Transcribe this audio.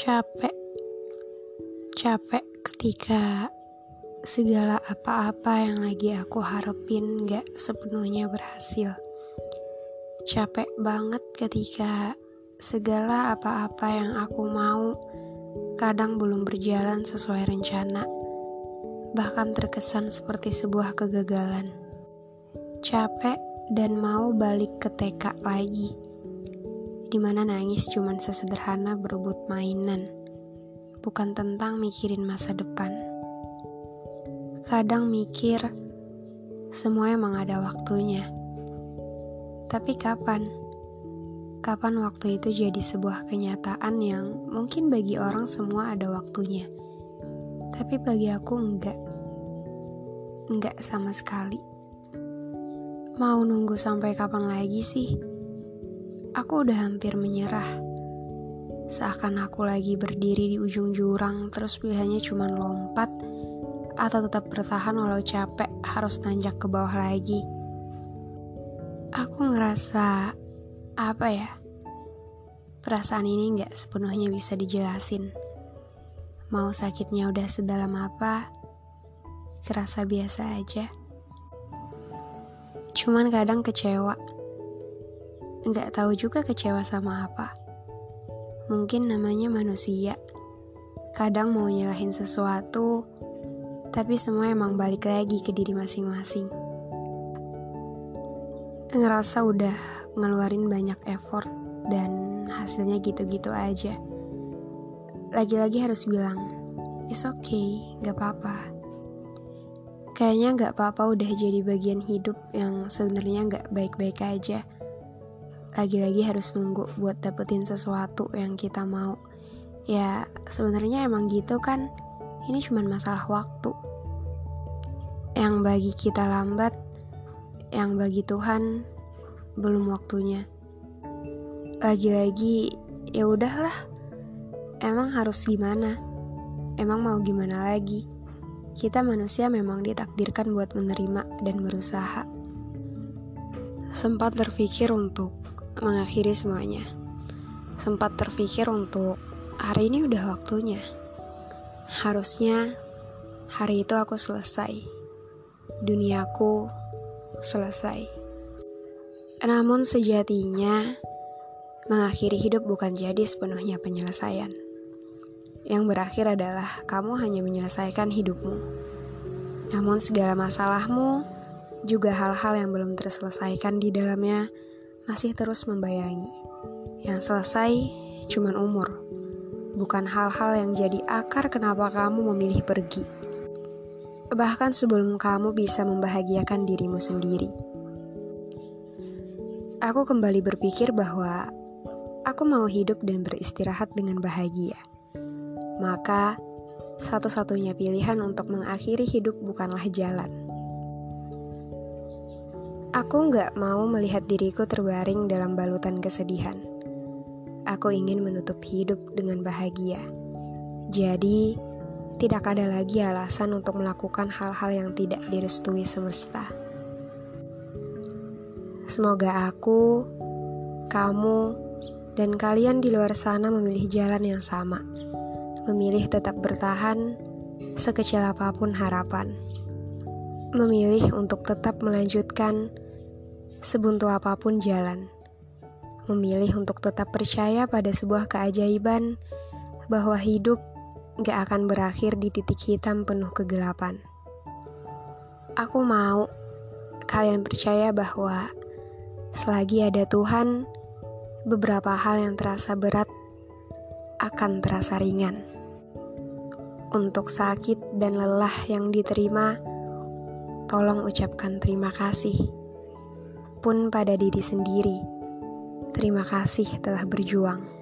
Capek, capek ketika segala apa-apa yang lagi aku harapin gak sepenuhnya berhasil. Capek banget ketika segala apa-apa yang aku mau kadang belum berjalan sesuai rencana, bahkan terkesan seperti sebuah kegagalan. Capek dan mau balik ke TK lagi di mana nangis cuman sesederhana berebut mainan, bukan tentang mikirin masa depan. Kadang mikir, semua emang ada waktunya. Tapi kapan? Kapan waktu itu jadi sebuah kenyataan yang mungkin bagi orang semua ada waktunya. Tapi bagi aku enggak. Enggak sama sekali. Mau nunggu sampai kapan lagi sih? Aku udah hampir menyerah. Seakan aku lagi berdiri di ujung jurang, terus pilihannya cuma lompat atau tetap bertahan walau capek harus nanjak ke bawah lagi. Aku ngerasa apa ya? Perasaan ini nggak sepenuhnya bisa dijelasin. Mau sakitnya udah sedalam apa, kerasa biasa aja. Cuman kadang kecewa nggak tahu juga kecewa sama apa. Mungkin namanya manusia. Kadang mau nyalahin sesuatu, tapi semua emang balik lagi ke diri masing-masing. Ngerasa udah ngeluarin banyak effort dan hasilnya gitu-gitu aja. Lagi-lagi harus bilang, it's okay, gak apa-apa. Kayaknya gak apa-apa udah jadi bagian hidup yang sebenarnya gak baik-baik aja lagi-lagi harus nunggu buat dapetin sesuatu yang kita mau. Ya, sebenarnya emang gitu kan. Ini cuma masalah waktu. Yang bagi kita lambat, yang bagi Tuhan belum waktunya. Lagi-lagi ya udahlah. Emang harus gimana? Emang mau gimana lagi? Kita manusia memang ditakdirkan buat menerima dan berusaha. Sempat terpikir untuk mengakhiri semuanya. Sempat terpikir untuk hari ini udah waktunya. Harusnya hari itu aku selesai. Duniaku selesai. Namun sejatinya mengakhiri hidup bukan jadi sepenuhnya penyelesaian. Yang berakhir adalah kamu hanya menyelesaikan hidupmu. Namun segala masalahmu juga hal-hal yang belum terselesaikan di dalamnya masih terus membayangi. Yang selesai cuman umur, bukan hal-hal yang jadi akar kenapa kamu memilih pergi. Bahkan sebelum kamu bisa membahagiakan dirimu sendiri. Aku kembali berpikir bahwa aku mau hidup dan beristirahat dengan bahagia. Maka, satu-satunya pilihan untuk mengakhiri hidup bukanlah jalan Aku nggak mau melihat diriku terbaring dalam balutan kesedihan. Aku ingin menutup hidup dengan bahagia. Jadi, tidak ada lagi alasan untuk melakukan hal-hal yang tidak direstui semesta. Semoga aku, kamu, dan kalian di luar sana memilih jalan yang sama. Memilih tetap bertahan, sekecil apa pun harapan memilih untuk tetap melanjutkan sebuntu apa pun jalan, memilih untuk tetap percaya pada sebuah keajaiban bahwa hidup gak akan berakhir di titik hitam penuh kegelapan. Aku mau kalian percaya bahwa selagi ada Tuhan, beberapa hal yang terasa berat akan terasa ringan. Untuk sakit dan lelah yang diterima, tolong ucapkan terima kasih. pun pada diri sendiri. Terima kasih telah berjuang.